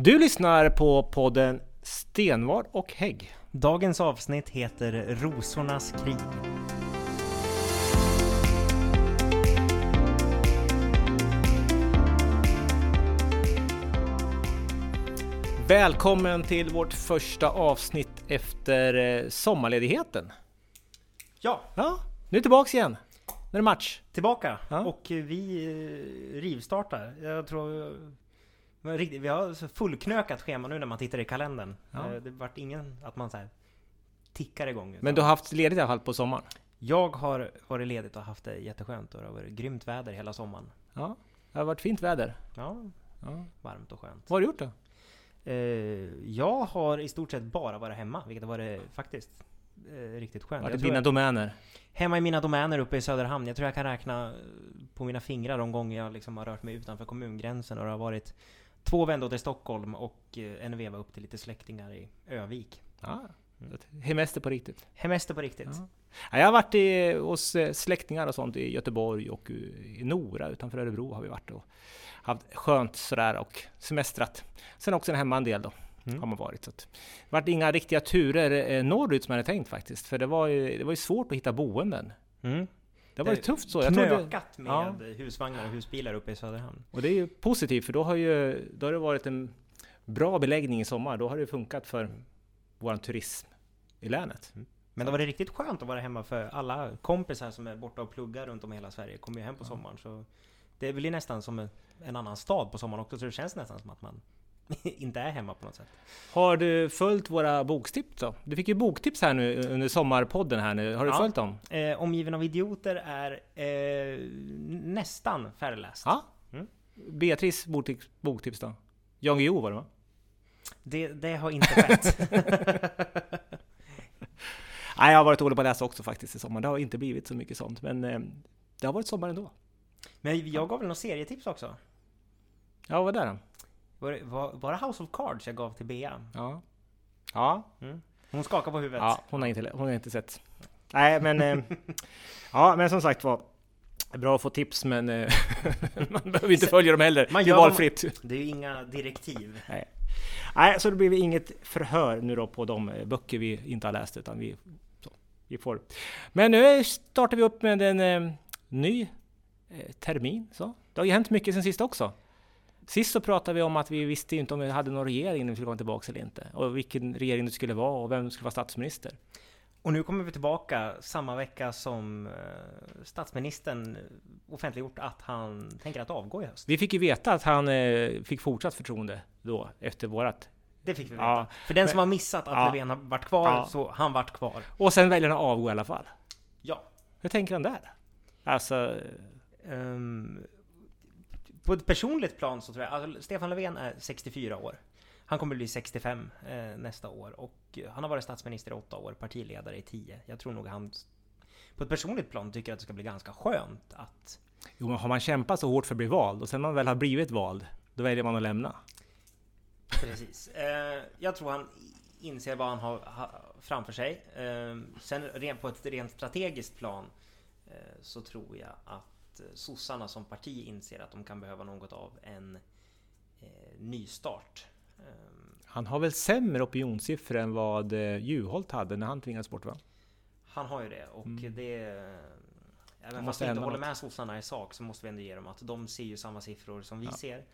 Du lyssnar på podden Stenvard och Hägg. Dagens avsnitt heter Rosornas krig. Välkommen till vårt första avsnitt efter eh, sommarledigheten. Ja, Ja, nu är tillbaks igen. Nu är det match. tillbaka Ja. och vi eh, rivstartar. Jag tror men riktigt- vi har fullknökat schema nu när man tittar i kalendern. Ja. Eh, Det vart ingen att man så här tickar igång. utan Men du har haft ledigt i alla fall på sommaren? Jag har varit ledigt och haft det jätteskönt och det har varit grymt väder hela sommaren. Ja, det har varit fint väder. Ja, Ja. varmt och skönt. Vad har du gjort då? Eh, jag har i stort sett bara varit hemma, vilket har varit faktiskt eh, riktigt skönt. Var Jag det tror dina jag- domäner? Hemma i mina domäner uppe i Söderhamn. Jag tror jag kan räkna på mina fingrar de gånger jag liksom har rört mig utanför kommungränsen. Och det har varit två vändor till Stockholm och eh, en veva upp till lite släktingar i Övik. Ja, hemester på riktigt. Hemester på riktigt. Ja. Ja, jag har varit i, hos eh, släktingar och sånt i Göteborg och i Nora utanför Örebro har vi varit och haft skönt sådär och semestrat. Sen också hemma en del då Mm. har man varit. Så att, det vart inga riktiga turer eh, norrut som jag hade tänkt faktiskt. För det var ju, det var ju svårt att hitta boenden. Mm. Det var ju Det- tufft så. Jag Knökat med Ja. husvagnar och husbilar uppe i Söderhamn. och det är ju positivt för då har, ju, då har det varit en bra beläggning i sommar. Då har det funkat för vår turism i länet. Men det var det riktigt skönt att vara hemma för alla kompisar som är borta och pluggar runt om i hela Sverige kommer ju hem på sommaren. Så det blir nästan som en, en annan stad på sommaren också. Så det känns nästan som att man inte är hemma på något sätt. Har du följt våra boktips då? Du fick ju boktips här nu under sommarpodden här nu. Har du Ja. följt dem? Eh, Omgiven av idioter är eh, nästan färdigläst. Ja. Mm. Beatrice boktips, boktips då? Jan Guillou var det va? Det, det har inte skett. Nej, jag har varit dålig på att läsa också faktiskt i sommar. Det har inte blivit så mycket sånt, men eh, det har varit sommar ändå. Men jag gav väl något serietips också? Ja, vad var det då? Var, det- var, var det House of Cards jag gav till Bea? Ja. Ja, Mm. Hon skakar på huvudet. ja hon, har inte, hon har inte sett. Nej, men... Eh, ja, men som sagt var. Bra att få tips, men eh, man behöver inte följa dem heller. Man det är valfritt. Det är ju inga direktiv. Nej, så det blir inget förhör nu då på de eh, böcker vi inte har läst, utan vi, så, vi får... Men nu startar vi upp med en eh, ny eh, termin. Så. Det har ju hänt mycket sen sist också. Sist så pratade vi om att vi visste inte om vi hade någon regering när vi skulle komma tillbaka eller inte. Och vilken regering det skulle vara och vem som skulle vara statsminister. Och nu kommer vi tillbaka samma vecka som eh, statsministern offentliggjort att han tänker att avgå i höst. Vi fick ju veta att han eh, fick fortsatt förtroende då efter vårat. Det fick vi veta. Ja, För den men- som har missat att Ja. Löfven har varit kvar, Ja. så han vart kvar. Och sen väljer han att avgå i alla fall. Ja. Hur tänker han där? Alltså, Ehm, på ett personligt plan så tror jag, alltså Stefan Löfven är 64 år. Han kommer bli 65 eh, nästa år och eh, han har varit statsminister i åtta år, partiledare i 10. Jag tror nog han på ett personligt plan tycker att det ska bli ganska skönt att Jo, men har man kämpat så hårt för att bli vald och sen man väl har blivit vald, då väljer man att lämna. Precis. Eh, jag tror han inser vad han har ha, framför sig. Eh, sen rent på ett rent strategiskt plan eh, så tror jag att eh, sossarna som parti inser att de kan behöva något av en eh, nystart. Eh, Han har väl sämre opinionssiffror än vad eh, Juholt hade när han tvingades bort va? han har ju det och Mm. det... Även måste fast vi inte håller något. med sossarna i sak så måste vi ändå ge dem att de ser ju samma siffror som vi Ja. ser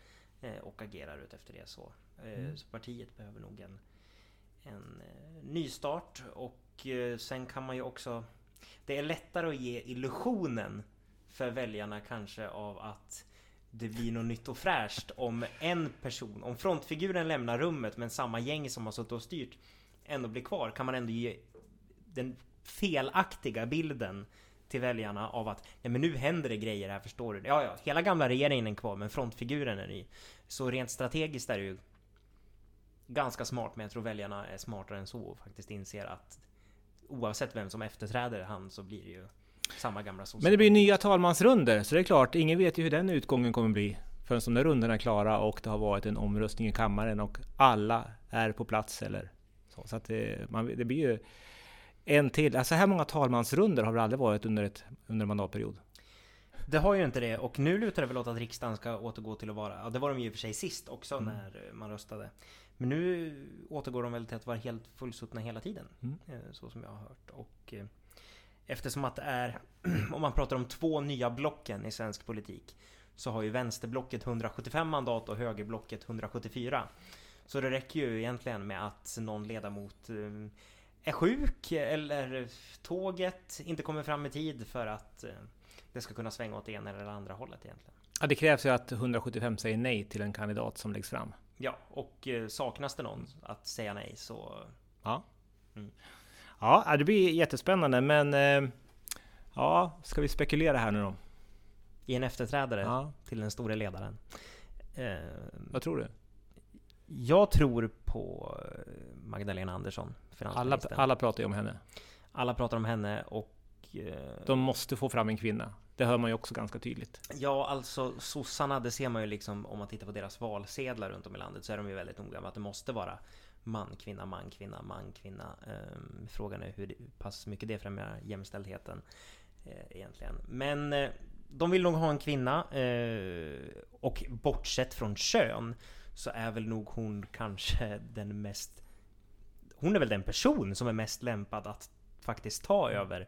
eh, och agerar ut efter det så. Eh, Mm. Så partiet behöver nog en, en eh, nystart och eh, sen kan man ju också... Det är lättare att ge illusionen för väljarna kanske av att det blir något nytt och fräscht om en person, om frontfiguren lämnar rummet men samma gäng som har suttit och styrt ändå blir kvar kan man ändå ge den felaktiga bilden till väljarna av att nej men nu händer det grejer här förstår du. Ja, ja, hela gamla regeringen är kvar men frontfiguren är ny. Så rent strategiskt är det ju ganska smart men jag tror väljarna är smartare än så och faktiskt inser att oavsett vem som efterträder han så blir det ju samma gamla sossar. Men det blir nya talmansrunder, så det är klart, ingen vet ju hur den utgången kommer bli förrän de där rundorna är klara och det har varit en omröstning i kammaren och alla är på plats eller så. Så att det, man, det blir ju en till. Alltså så här många talmansrunder har det aldrig varit under, ett, under en mandatperiod. Det har ju inte det och nu lutar det väl åt att riksdagen ska återgå till att vara, ja det var de ju i och för sig sist också Mm. när man röstade. Men nu återgår de väl till att vara helt fullsuttna hela tiden. Mm. eh, Så som jag har hört. Och eh, eftersom att det är, om man pratar om två nya blocken i svensk politik, så har ju vänsterblocket 175 mandat och högerblocket 174. Så det räcker ju egentligen med att någon ledamot eh, är sjuk eller tåget inte kommer fram i tid för att eh, det ska kunna svänga åt det ena eller andra hållet egentligen. Ja, det krävs ju att 175 säger nej till en kandidat som läggs fram. Ja, och eh, saknas det någon att säga nej så... Ja. Mm. Ja, det blir jättespännande, men eh, ja, ska vi spekulera här nu då? I en efterträdare Ja, till den store ledaren. Eh, vad tror du? Jag tror på Magdalena Andersson, Alla, alla pratar ju om henne. Alla pratar om henne och... eh, De måste få fram en kvinna. Det hör man ju också ganska tydligt. Ja, alltså sossarna, det ser man ju liksom om man tittar på deras valsedlar runt om i landet så är de ju väldigt noga med att det måste vara man, kvinna, man, kvinna, man, kvinna. Ehm, frågan är hur pass mycket det främjar jämställdheten eh, egentligen. Men eh, de vill nog ha en kvinna eh, och bortsett från kön så är väl nog hon kanske den mest hon är väl den person som är mest lämpad att faktiskt ta över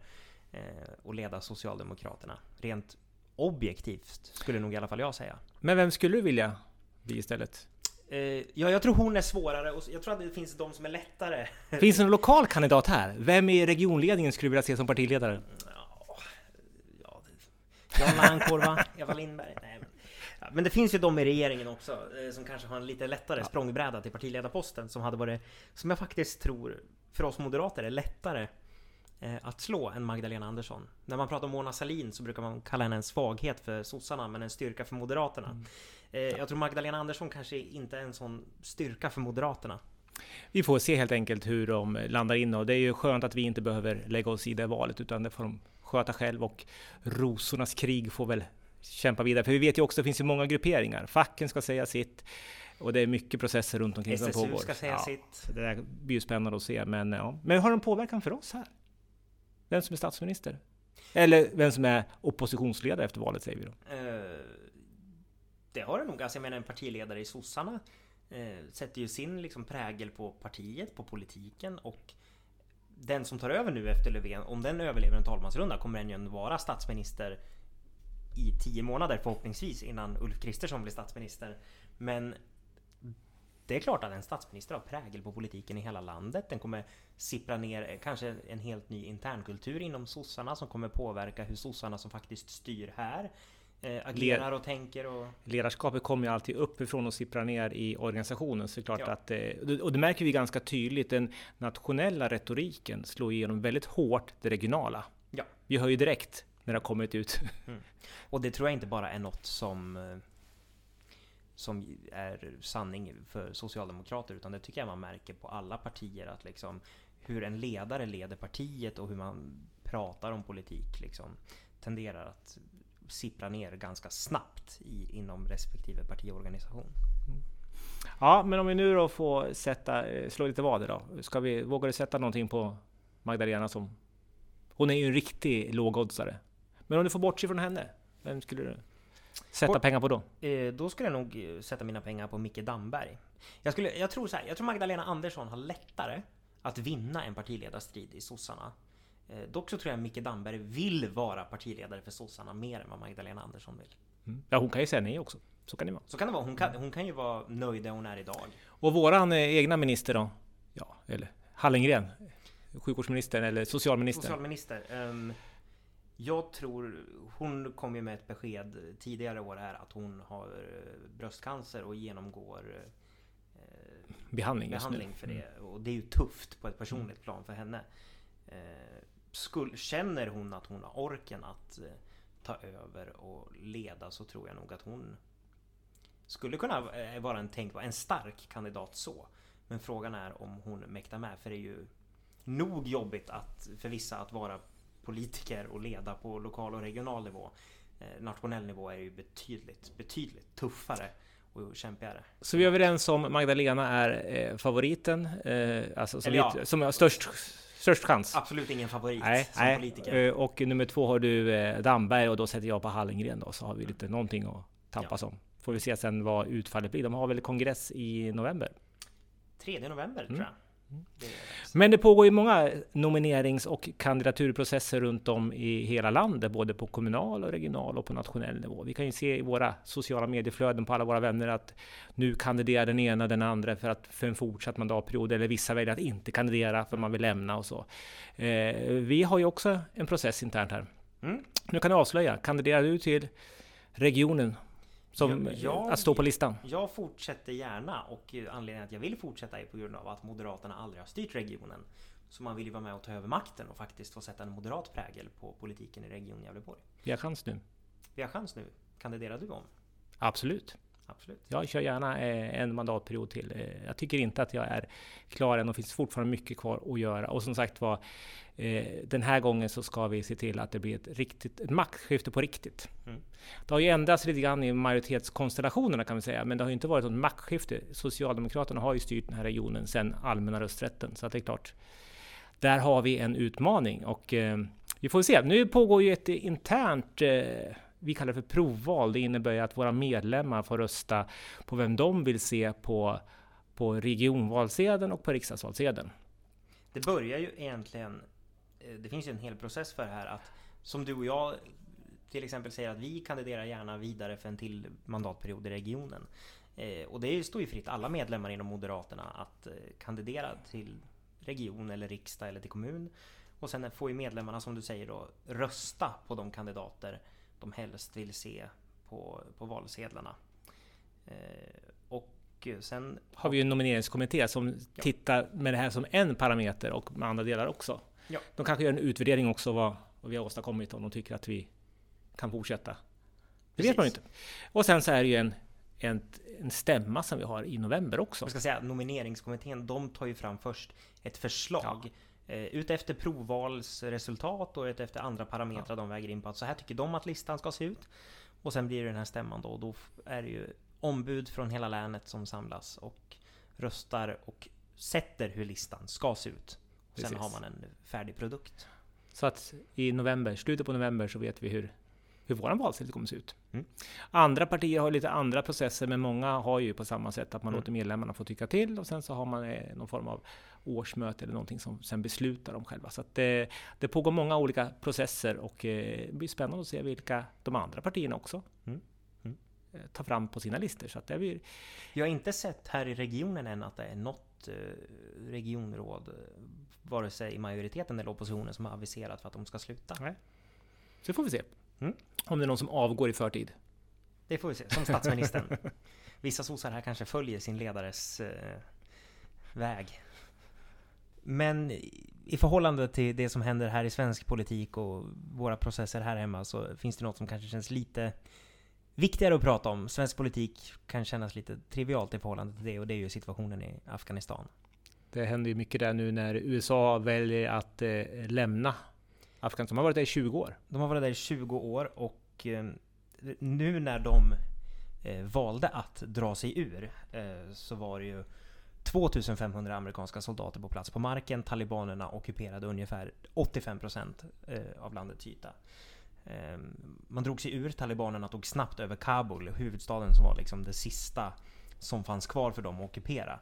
eh, och leda Socialdemokraterna. Rent objektivt skulle nog i alla fall jag säga. Men vem skulle du vilja bli istället? Eh, ja, jag tror hon är svårare och jag tror att det finns de som är lättare. Finns det en lokal kandidat här? Vem i regionledningen skulle du vilja se som partiledare? Ja, ja, det- Jan Landkorva, Eva Lindberg. Nej, men, ja, men det finns ju de i regeringen också eh, som kanske har en lite lättare språngbräda till partiledarposten som hade varit, som jag faktiskt tror för oss moderater är lättare att slå än Magdalena Andersson. När man pratar om Mona Sahlin så brukar man kalla henne en svaghet för sossarna men en styrka för moderaterna. Eh, jag tror Magdalena Andersson kanske inte är en sån styrka för moderaterna. Vi får se helt enkelt hur de landar in och det är ju skönt att vi inte behöver lägga oss i det valet utan det får de sköta själv och rosornas krig får väl kämpa vidare. För vi vet ju också att det finns ju många grupperingar. Facken ska säga sitt och det är mycket processer runt omkring som SSU pågår. ska säga Ja, sitt. Det där blir ju spännande att se. Men, ja. men har de påverkan för oss här? Vem som är statsminister? Eller vem som är oppositionsledare efter valet säger vi då. Eh, det har det nog. Alltså jag menar en partiledare i sossarna eh, sätter ju sin liksom prägel på partiet, på politiken och den som tar över nu efter Löfven, om den överlever en talmansrunda kommer den ju vara statsminister i tio månader förhoppningsvis innan Ulf Kristersson blir statsminister. Men det är klart att en statsminister har prägel på politiken i hela landet. Den kommer sippra ner kanske en helt ny internkultur inom sossarna som kommer påverka hur sossarna som faktiskt styr här eh, agerar och tänker och... Ledarskapet kommer ju alltid uppifrån och sipprar ner i organisationen. Så klart Ja. att, eh, och det märker vi ganska tydligt. Den nationella retoriken slår igenom väldigt hårt det regionala. Ja. Vi hör ju direkt när det har kommit ut. Och det tror jag inte bara är något som eh, som är sanning för socialdemokrater utan det tycker jag man märker på alla partier att liksom hur en ledare leder partiet och hur man pratar om politik liksom tenderar att sippra ner ganska snabbt i, inom respektive partiorganisation. Ja, men om vi nu då får sätta, eh, slå lite vad då. Ska vi, vågar du sätta någonting på Magdalena som... Hon är ju en riktig lågoddsare. Men om du får bortse från henne, vem skulle du sätta Bort- pengar på då? Eh, då skulle jag nog eh, sätta mina pengar på Micke Damberg. Jag, skulle, jag, tror så här, jag tror Magdalena Andersson har lättare att vinna en partiledarstrid i sossarna. Eh, dock så tror jag Micke Damberg vill vara partiledare för sossarna mer än vad Magdalena Andersson vill. Mm. Ja, hon kan ju säga nej också. Så kan det vara. Så kan det vara. Hon kan, hon kan ju vara nöjd där hon är idag. Och våran eh, egna minister då? Ja, eller Hallengren? Sjukvårdsministern eller socialministern? Socialminister. ehm, jag tror hon kom ju med ett besked tidigare år här att hon har eh, bröstcancer och genomgår eh, Behandling behandling för Mm. det. Och det är ju tufft på ett personligt plan för henne. Eh, skull, känner hon att hon har orken att eh, ta över och leda så tror jag nog att hon skulle kunna eh, vara en tänkbar, en stark kandidat så. Men frågan är om hon mäktar med för det är ju nog jobbigt att, för vissa att vara politiker och leda på lokal och regional nivå. Eh, nationell nivå är ju betydligt, betydligt tuffare och kämpigare. Så vi är överens om Magdalena är eh, favoriten, eh, alltså som, ja. som har störst störst chans. Absolut ingen favorit Nej, som nej. politiker. Och nummer två har du Damberg och då sätter jag på Hallengren då, så har vi lite någonting att tampas om. Får vi se sen vad utfallet blir. De har väl kongress i november. 3 november Mm. tror jag. Men det pågår ju många nominerings och kandidaturprocesser runt om i hela landet, både på kommunal och regional och på nationell nivå. Vi kan ju se i våra sociala medieflöden på alla våra vänner att nu kandiderar den ena den andra för, att, för en fortsatt mandatperiod, eller vissa väljer att inte kandidera för man vill lämna och så. Eh, vi har ju också en process internt här. Mm. Nu kan du avslöja, kandiderar du till regionen som Ja, ja, att stå på listan? Jag fortsätter gärna och anledningen att jag vill fortsätta är på grund av att Moderaterna aldrig har styrt regionen. Så man vill ju vara med och ta över makten och faktiskt få sätta en moderat prägel på politiken i Region Gävleborg. Vi har chans nu. Vi har chans nu. Kandiderar du om? Absolut. Absolut. Jag kör gärna eh, en mandatperiod till. Eh, Jag tycker inte att jag är klar än och finns fortfarande mycket kvar att göra. Och som sagt var, eh, den här gången så ska vi se till att det blir ett, riktigt, ett maktskifte på riktigt. Mm. Det har ju ändrats lite grann i majoritetskonstellationerna kan vi säga, men det har ju inte varit något maktskifte. Socialdemokraterna har ju styrt den här regionen sedan allmänna rösträtten, så det är klart. Där har vi en utmaning och vi får se. Nu pågår ju ett internt vi kallar det för provval. Det innebär ju att våra medlemmar får rösta på vem de vill se på, på regionvalsedeln och på riksdagsvalsedeln. Det börjar ju egentligen... Eh, det finns ju en hel process för det här att som du och jag till exempel säger att vi kandiderar gärna vidare för en till mandatperiod i regionen. Eh, Och det står ju fritt alla medlemmar inom Moderaterna att eh, kandidera till region eller riksdag eller till kommun. Och sen får ju medlemmarna som du säger då rösta på de kandidater de helst vill se på, på valsedlarna. Eh, Och sen Har vi ju en nomineringskommitté som Ja. tittar med det här som en parameter och med andra delar också. Ja. De kanske gör en utvärdering också vad, vad vi har åstadkommit om de tycker att vi kan fortsätta. Det Precis. vet man ju inte. Och sen så är det ju en, en, en stämma som vi har i november också. Jag ska säga nomineringskommittén, de tar ju fram först ett förslag eh, utefter provvalsresultat och utefter andra parametrar de väger in på att så här tycker de att listan ska se ut. Och sen blir det den här stämman då och då är det ju ombud från hela länet som samlas och röstar och sätter hur listan ska se ut. Och sen Precis. har man en färdig produkt. Så att i november, slutet på november så vet vi hur, hur vår valsedel kommer se ut. Mm. Andra partier har lite andra processer, men många har ju på samma sätt att man Mm. låter medlemmarna få tycka till och sen så har man eh, någon form av årsmöte eller någonting som sen beslutar om själva. Så att det, det pågår många olika processer och eh, det blir spännande att se vilka de andra partierna också Mm. Mm. eh, tar fram på sina listor. Så att det blir, Jag har inte sett här i regionen än att det är något eh, regionråd, eh, vare sig i majoriteten eller oppositionen, som har aviserat för att de ska sluta. så får vi se. Mm. Om det är någon som avgår i förtid. Det får vi se, som statsministern. Vissa sossar här kanske följer sin ledares eh, väg. Men i- förhållande till det som händer här i svensk politik och våra processer här hemma så finns det något som kanske känns lite viktigare att prata om. Svensk politik kan kännas lite trivialt i förhållande till det och det är ju situationen i Afghanistan. Det händer ju mycket där nu när USA väljer att eh, lämna Afghanistan. De har varit där i 20 år. De har varit där i 20 år och eh, nu när de eh, valde att dra sig ur eh, så var det ju 2500 amerikanska soldater på plats på marken. Talibanerna ockuperade ungefär 85% eh, av landets yta. Ehm, man drog sig ur, talibanerna tog snabbt över Kabul, huvudstaden som var liksom det sista som fanns kvar för dem att ockupera.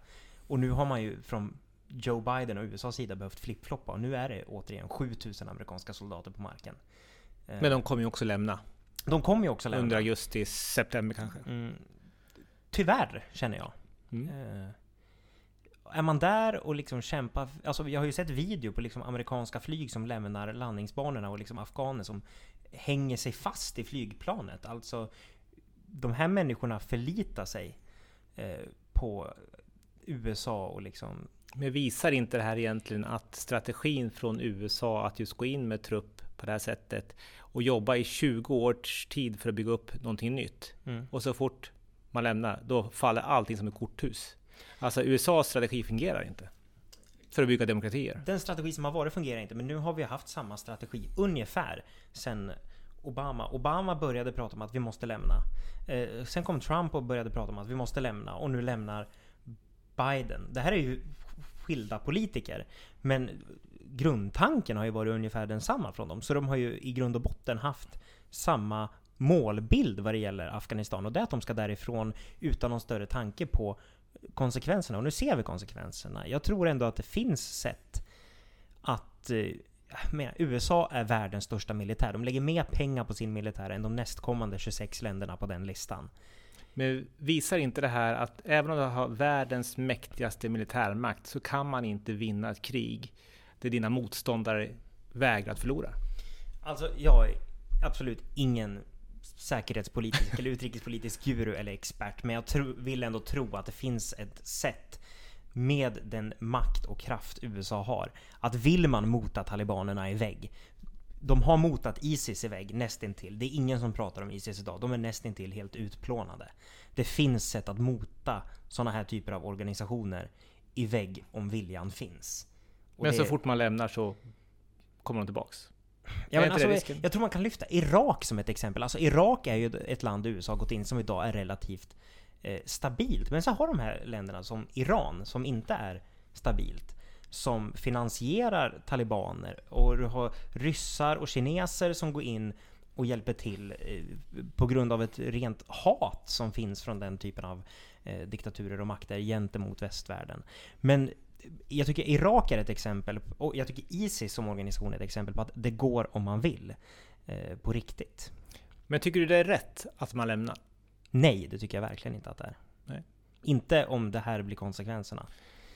Och nu har man ju från Joe Biden och USAs sida behövt flippfloppa och nu är det återigen 7000 amerikanska soldater på marken. Eh, Men de kommer ju också lämna de kommer ju också lämna. under augusti, september kanske. Mm. Tyvärr, känner jag. Mm. Eh, är man där och liksom kämpar... Alltså jag har ju sett video på liksom amerikanska flyg som lämnar landningsbanorna och liksom afghaner som hänger sig fast i flygplanet. Alltså de här människorna förlitar sig eh, på USA och liksom... Men visar inte det här egentligen att strategin från USA att just gå in med trupp på det här sättet och jobba i 20 års tid för att bygga upp någonting nytt Mm. och så fort man lämnar, då faller allting som ett korthus. Alltså USAs strategi fungerar inte för att bygga demokratier. Den strategi som har varit fungerar inte, men nu har vi haft samma strategi ungefär sen Obama. Obama började prata om att vi måste lämna. Eh, sen kom Trump och började prata om att vi måste lämna och nu lämnar Biden. Det här är ju skilda politiker, men grundtanken har ju varit ungefär densamma från dem. Så de har ju i grund och botten haft samma målbild vad det gäller Afghanistan och det är att de ska därifrån utan någon större tanke på konsekvenserna. Och nu ser vi konsekvenserna. Jag tror ändå att det finns sätt att eh, men, USA är världens största militär. De lägger mer pengar på sin militär än de nästkommande 26 länderna på den listan. Men visar inte det här att även om du har världens mäktigaste militärmakt så kan man inte vinna ett krig där dina motståndare vägrar att förlora? Alltså, jag är absolut ingen säkerhetspolitisk eller utrikespolitisk guru eller expert, men jag tro, vill ändå tro att det finns ett sätt med den makt och kraft USA har. Att vill man mota talibanerna i vägg, de har motat Isis i vägg nästintill. Det är ingen som pratar om Isis idag. De är nästintill helt utplånade. Det finns sätt att mota sådana här typer av organisationer i vägg om viljan finns. Och men det... så fort man lämnar så kommer de tillbaks? Ja, men alltså, jag tror man kan lyfta Irak som ett exempel. Alltså Irak är ju ett land USA har gått in som idag är relativt eh, stabilt. Men så har de här länderna som Iran som inte är stabilt. Som finansierar talibaner och du har ryssar och kineser som går in och hjälper till eh, på grund av ett rent hat som finns från den typen av eh, diktaturer och makter gentemot västvärlden. Men jag tycker Irak är ett exempel, och jag tycker Isis som organisation är ett exempel på att det går om man vill. Eh, på riktigt. Men tycker du det är rätt att man lämnar? Nej, det tycker jag verkligen inte att det är. Nej. Inte om det här blir konsekvenserna.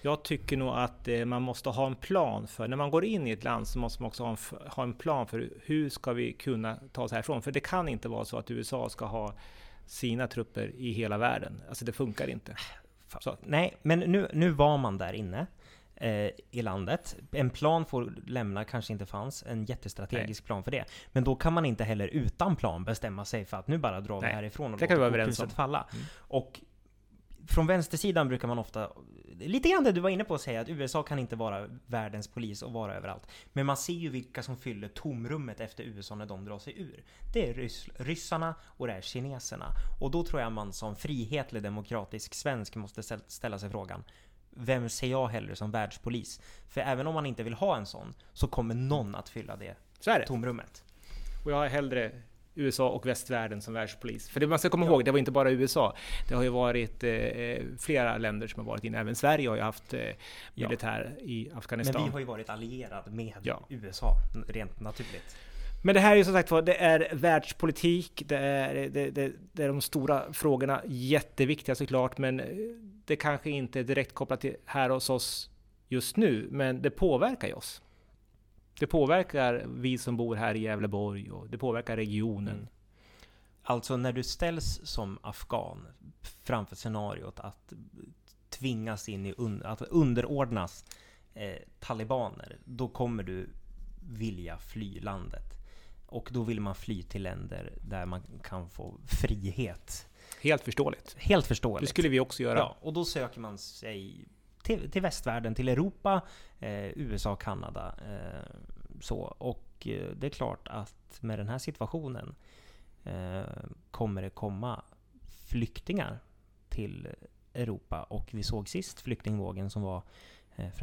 Jag tycker nog att eh, man måste ha en plan för, när man går in i ett land så måste man också ha en, ha en plan för hur ska vi kunna ta oss härifrån? För det kan inte vara så att USA ska ha sina trupper i hela världen. Alltså det funkar inte. Så. Nej, men nu, nu var man där inne eh, i landet. En plan för att lämna kanske inte fanns, en jättestrategisk Nej. plan för det. Men då kan man inte heller utan plan bestämma sig för att nu bara drar vi härifrån och det låter korthuset falla. Mm. Och från vänstersidan brukar man ofta, lite grann det du var inne på att säga, att USA kan inte vara världens polis och vara överallt. Men man ser ju vilka som fyller tomrummet efter USA när de drar sig ur. Det är rys ryssarna och det är kineserna. Och då tror jag man som frihetlig demokratisk svensk måste ställa sig frågan, vem ser jag hellre som världspolis? För även om man inte vill ha en sån, så kommer någon att fylla det, är det. tomrummet. Och jag har hellre USA och västvärlden som världspolis. För det man ska komma ja. ihåg, det var inte bara USA. Det har ju varit eh, flera länder som har varit inne. Även Sverige har ju haft eh, militär ja. i Afghanistan. Men vi har ju varit allierad med ja. USA, rent naturligt. Men det här är ju som sagt var, det är världspolitik, det är, det, det, det är de stora frågorna, jätteviktiga såklart, men det kanske inte är direkt kopplat till här hos oss just nu, men det påverkar ju oss. Det påverkar vi som bor här i Gävleborg och det påverkar regionen. Mm. Alltså när du ställs som afghan framför scenariot att tvingas in i, un att underordnas eh, talibaner, då kommer du vilja fly landet. Och då vill man fly till länder där man kan få frihet. Helt förståeligt. Helt förståeligt. Det skulle vi också göra. Ja, och då söker man sig till, till västvärlden, till Europa, eh, USA, Kanada. Eh, så. Och eh, det är klart att med den här situationen eh, kommer det komma flyktingar till Europa. Och vi såg sist flyktingvågen som var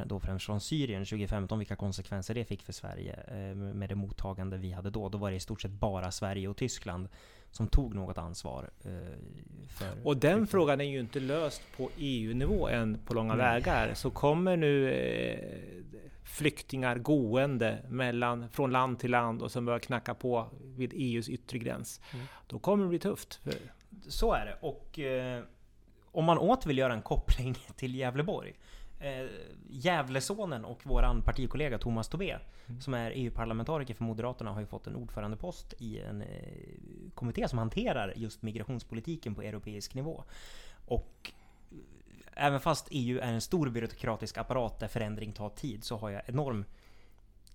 då främst från Syrien 2015, vilka konsekvenser det fick för Sverige eh, med det mottagande vi hade då. Då var det i stort sett bara Sverige och Tyskland som tog något ansvar. Eh, och den frågan är ju inte löst på EU-nivå än på långa Nej. vägar. Så kommer nu flyktingar gående mellan, från land till land och som börjar knacka på vid EUs yttre gräns. Mm. Då kommer det bli tufft. Så är det. Och eh, om man åter vill göra en koppling till Gävleborg eh, Gävlesonen och våran partikollega Thomas Tobé mm. som är EU-parlamentariker för Moderaterna har ju fått en ordförandepost i en eh, kommitté som hanterar just migrationspolitiken på europeisk nivå. Och eh, även fast EU är en stor byråkratisk apparat där förändring tar tid så har jag enorm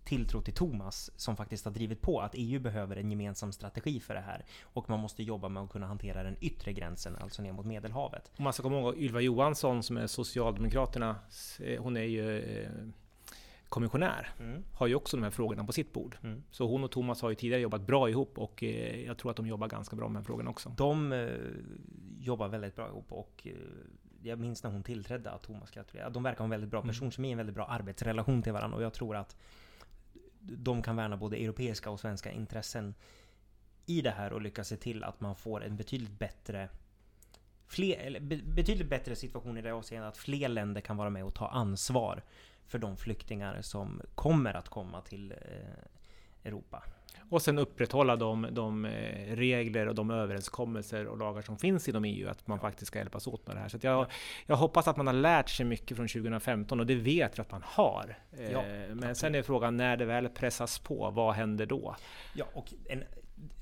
tilltro till Thomas som faktiskt har drivit på att EU behöver en gemensam strategi för det här. Och man måste jobba med att kunna hantera den yttre gränsen, alltså ner mot Medelhavet. Och man ska komma ihåg Ylva Johansson som är Socialdemokraterna, eh, hon är ju eh, kommissionär, mm. har ju också de här frågorna på sitt bord. Mm. Så hon och Thomas har ju tidigare jobbat bra ihop och eh, jag tror att de jobbar ganska bra med de här frågorna också. De jobbar väldigt bra ihop och jag minns när hon tillträdde att Thomas gratulerade. De verkar ha en väldigt bra mm. personkemi, en väldigt bra arbetsrelation till varandra och jag tror att de kan värna både europeiska och svenska intressen i det här och lyckas se till att man får en betydligt bättre fler, eller betydligt bättre situation i det avseendet att fler länder kan vara med och ta ansvar för de flyktingar som kommer att komma till eh, Europa. Och sen upprätthålla de, de eh, regler och de överenskommelser och lagar som finns inom EU, att man faktiskt ska hjälpas åt med det här. Så jag, jag hoppas att man har lärt sig mycket från 2015 och det vet vi att man har. Eh, ja, Men absolut. sen är frågan när det väl pressas på, vad händer då? Ja, och en,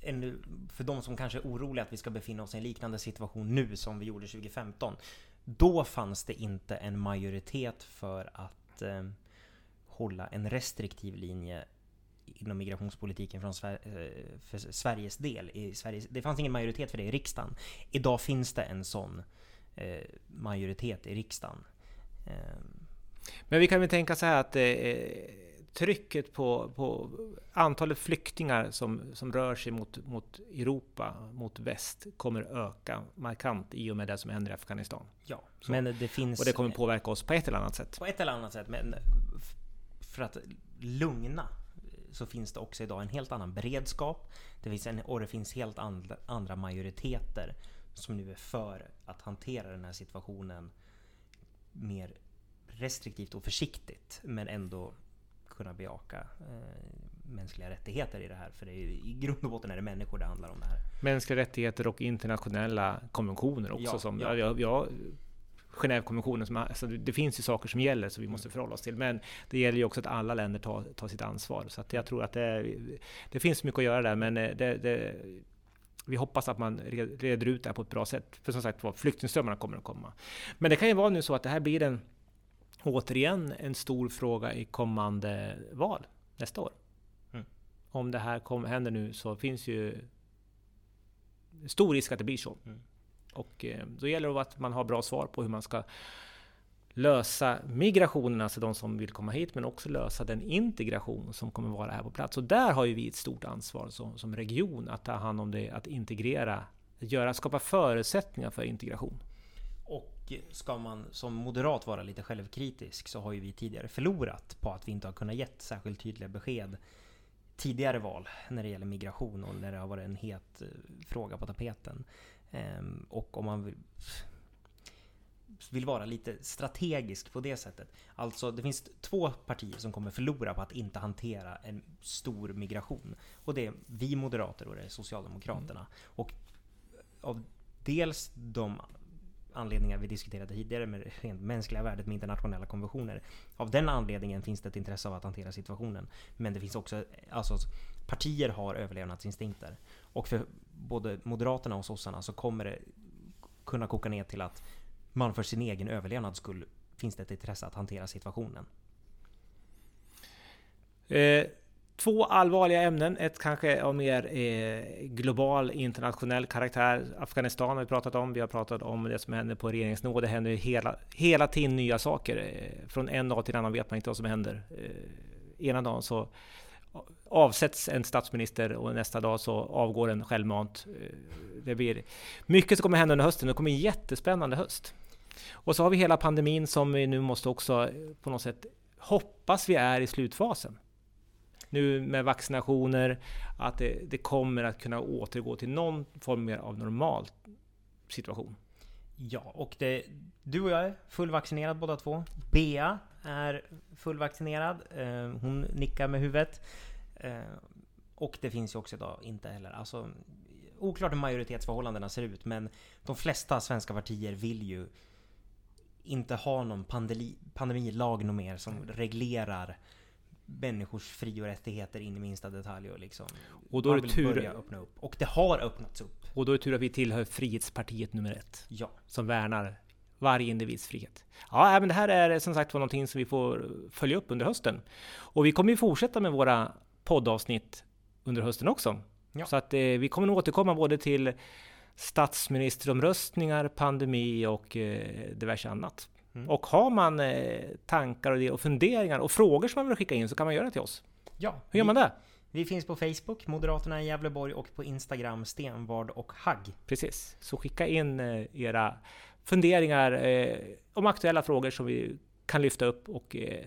en, för de som kanske är oroliga att vi ska befinna oss i en liknande situation nu som vi gjorde 2015. Då fanns det inte en majoritet för att eh, hålla en restriktiv linje inom migrationspolitiken från Sver eh, för Sveriges del. I Sveriges, det fanns ingen majoritet för det i riksdagen. Idag finns det en sån eh, majoritet i riksdagen. Eh. Men vi kan väl tänka så här att trycket på, på antalet flyktingar som, som rör sig mot, mot Europa, mot väst, kommer öka markant i och med det som händer i Afghanistan. Ja, så. men det finns... Och det kommer påverka oss på ett eller annat sätt. På ett eller annat sätt, men för att lugna så finns det också idag en helt annan beredskap. Det finns en, och det finns helt andra, andra majoriteter som nu är för att hantera den här situationen mer restriktivt och försiktigt, men ändå kunna bejaka eh, mänskliga rättigheter i det här. För det är ju, i grund och botten är det människor det handlar om det här. Mänskliga rättigheter och internationella konventioner också. Ja, som, ja. Jag, jag, Genèvekonventionen, som, alltså det finns ju saker som gäller som vi måste förhålla oss till. Men det gäller ju också att alla länder tar, tar sitt ansvar. Så jag tror att det, det finns mycket att göra där. Men eh, det, det, vi hoppas att man reder ut det här på ett bra sätt. För som sagt flyktingströmmarna kommer att komma. Men det kan ju vara nu så att det här blir en återigen en stor fråga i kommande val nästa år. Mm. Om det här kom, händer nu så finns ju stor risk att det blir så. Mm. Och eh, då gäller det att man har bra svar på hur man ska lösa migrationen, alltså de som vill komma hit, men också lösa den integration som kommer vara här på plats. Och där har ju vi ett stort ansvar som, som region att ta hand om det, att integrera, att göra, skapa förutsättningar för integration. Och ska man som moderat vara lite självkritisk så har ju vi tidigare förlorat på att vi inte har kunnat gett särskilt tydliga besked tidigare val när det gäller migration och när det har varit en het eh, fråga på tapeten. Ehm, och om man vill, vill vara lite strategisk på det sättet. Alltså det finns två partier som kommer förlora på att inte hantera en stor migration. Och det är vi moderater och det är Socialdemokraterna. Mm. Och av dels de anledningar vi diskuterade tidigare med rent mänskliga värdet med internationella konventioner. Av den anledningen finns det ett intresse av att hantera situationen. Men det finns också, alltså partier har överlevnadsinstinkter. Och för både Moderaterna och sossarna så kommer det kunna koka ner till att man för sin egen överlevnad skull finns det ett intresse att hantera situationen. Eh, Två allvarliga ämnen, ett kanske av mer eh, global internationell karaktär. Afghanistan har vi pratat om, vi har pratat om det som händer på regeringsnivå. Det händer hela, hela tiden nya saker. Eh, från en dag till en annan vet man inte vad som händer. Eh, ena dagen så avsätts en statsminister och nästa dag så avgår en självmant. Eh, det blir mycket som kommer hända under hösten. Det kommer en jättespännande höst. Och så har vi hela pandemin som vi nu måste också eh, på något sätt hoppas vi är i slutfasen nu med vaccinationer, att det, det kommer att kunna återgå till någon form av normal situation. Ja, och det, du och jag är fullvaccinerad båda två. Bea är fullvaccinerad. Eh, hon nickar med huvudet. Eh, och det finns ju också idag inte heller, alltså oklart hur majoritetsförhållandena ser ut, men de flesta svenska partier vill ju inte ha någon pandemi, pandemilag mer som reglerar människors fri och rättigheter in i minsta detalj och liksom och då är det tur börja öppna upp. Och det har öppnats upp. Och då är det tur att vi tillhör Frihetspartiet nummer ett. Ja. Som värnar varje individs frihet. Ja, men det här är som sagt var någonting som vi får följa upp under hösten. Och vi kommer ju fortsätta med våra poddavsnitt under hösten också. Ja. Så att eh, vi kommer nog återkomma både till statsministeromröstningar, pandemi och eh, diverse annat. Mm. Och har man eh, tankar och, det, och funderingar och frågor som man vill skicka in så kan man göra det till oss. Ja. Hur gör man det? Vi finns på Facebook, Moderaterna i Gävleborg och på Instagram, Stenvard och Hagg. Precis, så skicka in eh, era funderingar eh, om aktuella frågor som vi kan lyfta upp och eh,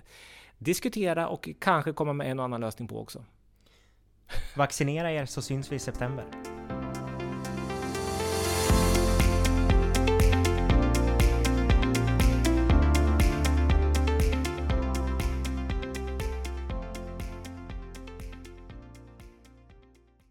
diskutera och kanske komma med en och annan lösning på också. Vaccinera er så syns vi i september.